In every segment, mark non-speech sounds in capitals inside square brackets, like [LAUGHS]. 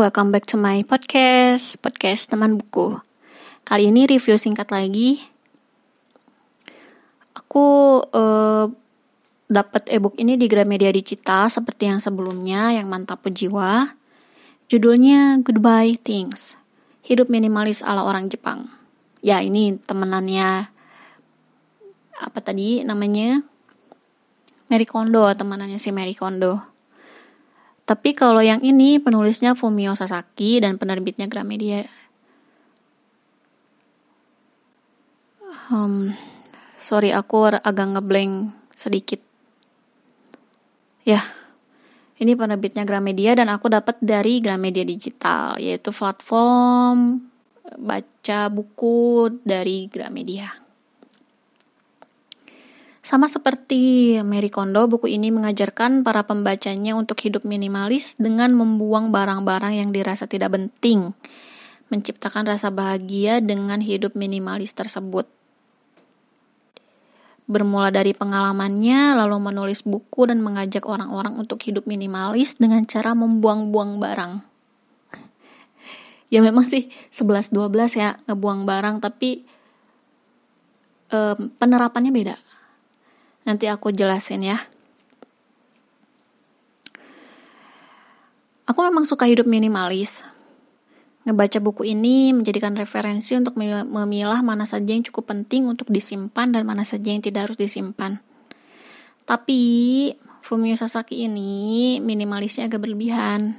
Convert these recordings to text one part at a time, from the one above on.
welcome back to my podcast, podcast teman buku. Kali ini review singkat lagi. Aku uh, dapat ebook ini di Gramedia Digital seperti yang sebelumnya, yang mantap jiwa. Judulnya Goodbye Things. Hidup minimalis ala orang Jepang. Ya, ini temenannya apa tadi namanya? Mary Kondo, temanannya si Mary Kondo. Tapi kalau yang ini penulisnya Fumio Sasaki dan penerbitnya Gramedia. Um, sorry aku agak ngeblank sedikit. Ya, ini penerbitnya Gramedia dan aku dapat dari Gramedia Digital, yaitu platform baca buku dari Gramedia. Sama seperti Mary Kondo, buku ini mengajarkan para pembacanya untuk hidup minimalis dengan membuang barang-barang yang dirasa tidak penting, menciptakan rasa bahagia dengan hidup minimalis tersebut. Bermula dari pengalamannya, lalu menulis buku dan mengajak orang-orang untuk hidup minimalis dengan cara membuang-buang barang. [LAUGHS] Ya memang sih 11-12 ya ngebuang barang, tapi penerapannya beda Nanti aku jelasin ya. Aku memang suka hidup minimalis. Ngebaca buku ini menjadikan referensi untuk memilah mana saja yang cukup penting untuk disimpan dan mana saja yang tidak harus disimpan. Tapi Fumio Sasaki ini minimalisnya agak berlebihan.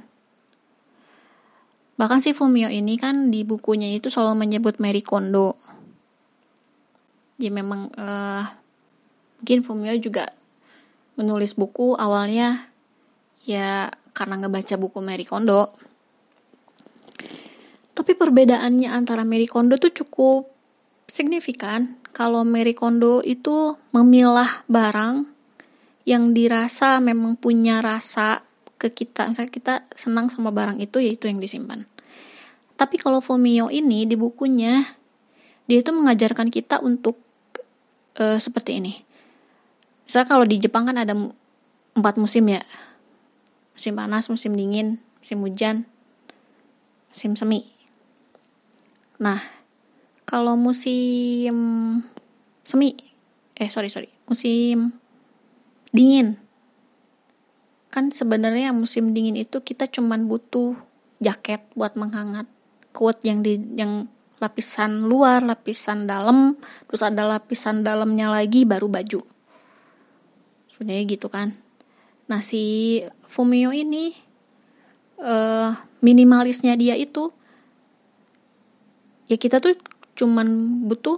Bahkan si Fumio ini kan di bukunya itu selalu menyebut Mary Kondo. Dia memang uh, mungkin Fumio juga menulis buku awalnya ya karena ngebaca buku Mary Kondo. Tapi perbedaannya antara Mary Kondo tuh cukup signifikan. Kalau Mary Kondo itu memilah barang yang dirasa memang punya rasa ke kita misalnya kita senang sama barang itu yaitu yang disimpan. Tapi kalau Fumio ini di bukunya dia itu mengajarkan kita untuk uh, seperti ini Misal kalau di Jepang kan ada empat musim ya. Musim panas, musim dingin, musim hujan, musim semi. Nah, kalau musim semi, eh sorry sorry, musim dingin, kan sebenarnya musim dingin itu kita cuman butuh jaket buat menghangat, coat yang di yang lapisan luar, lapisan dalam, terus ada lapisan dalamnya lagi baru baju sebenarnya gitu kan. Nah si Fumio ini uh, minimalisnya dia itu ya kita tuh cuman butuh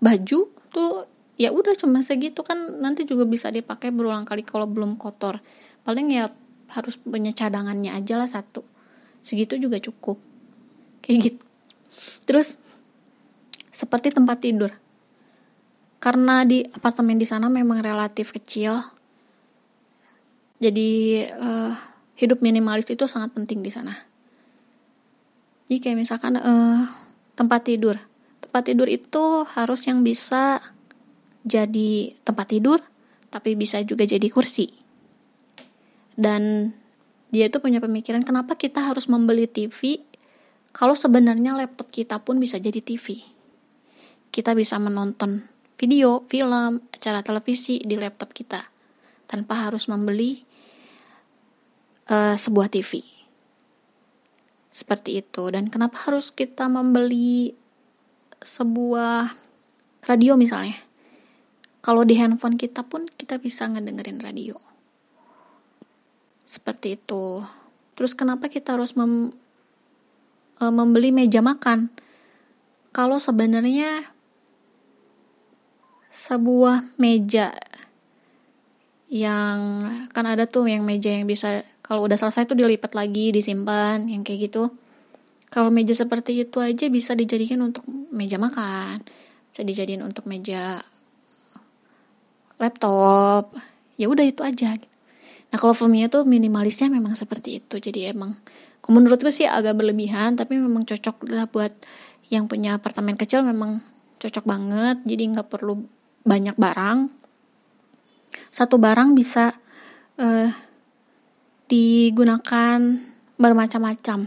baju tuh ya udah cuma segitu kan nanti juga bisa dipakai berulang kali kalau belum kotor. Paling ya harus punya cadangannya aja lah satu. Segitu juga cukup. Kayak gitu. Terus seperti tempat tidur karena di apartemen di sana memang relatif kecil. Jadi uh, hidup minimalis itu sangat penting di sana. Jadi kayak misalkan uh, tempat tidur. Tempat tidur itu harus yang bisa jadi tempat tidur tapi bisa juga jadi kursi. Dan dia itu punya pemikiran kenapa kita harus membeli TV kalau sebenarnya laptop kita pun bisa jadi TV kita bisa menonton video, film, acara televisi di laptop kita tanpa harus membeli uh, sebuah TV. Seperti itu. Dan kenapa harus kita membeli sebuah radio misalnya? Kalau di handphone kita pun kita bisa ngedengerin radio. Seperti itu. Terus kenapa kita harus mem, uh, membeli meja makan? Kalau sebenarnya sebuah meja yang kan ada tuh yang meja yang bisa kalau udah selesai tuh dilipat lagi disimpan yang kayak gitu. Kalau meja seperti itu aja bisa dijadikan untuk meja makan bisa dijadiin untuk meja laptop. Ya udah itu aja. Nah kalau Fumia tuh minimalisnya memang seperti itu. Jadi emang menurutku sih agak berlebihan tapi memang cocok lah buat yang punya apartemen kecil memang cocok banget. Jadi nggak perlu banyak barang. Satu barang bisa uh, digunakan bermacam-macam.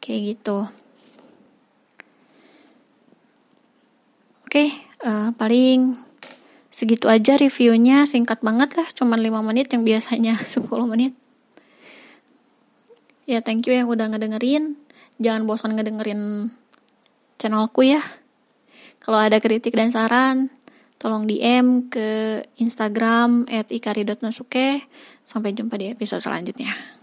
Kayak gitu. Oke uh, paling segitu aja reviewnya. Singkat banget lah cuman 5 menit yang biasanya [LAUGHS] 10 menit. Ya thank you yang udah ngedengerin. Jangan bosan ngedengerin channelku ya kalau ada kritik dan saran tolong DM ke Instagram at ikari.nasuke sampai jumpa di episode selanjutnya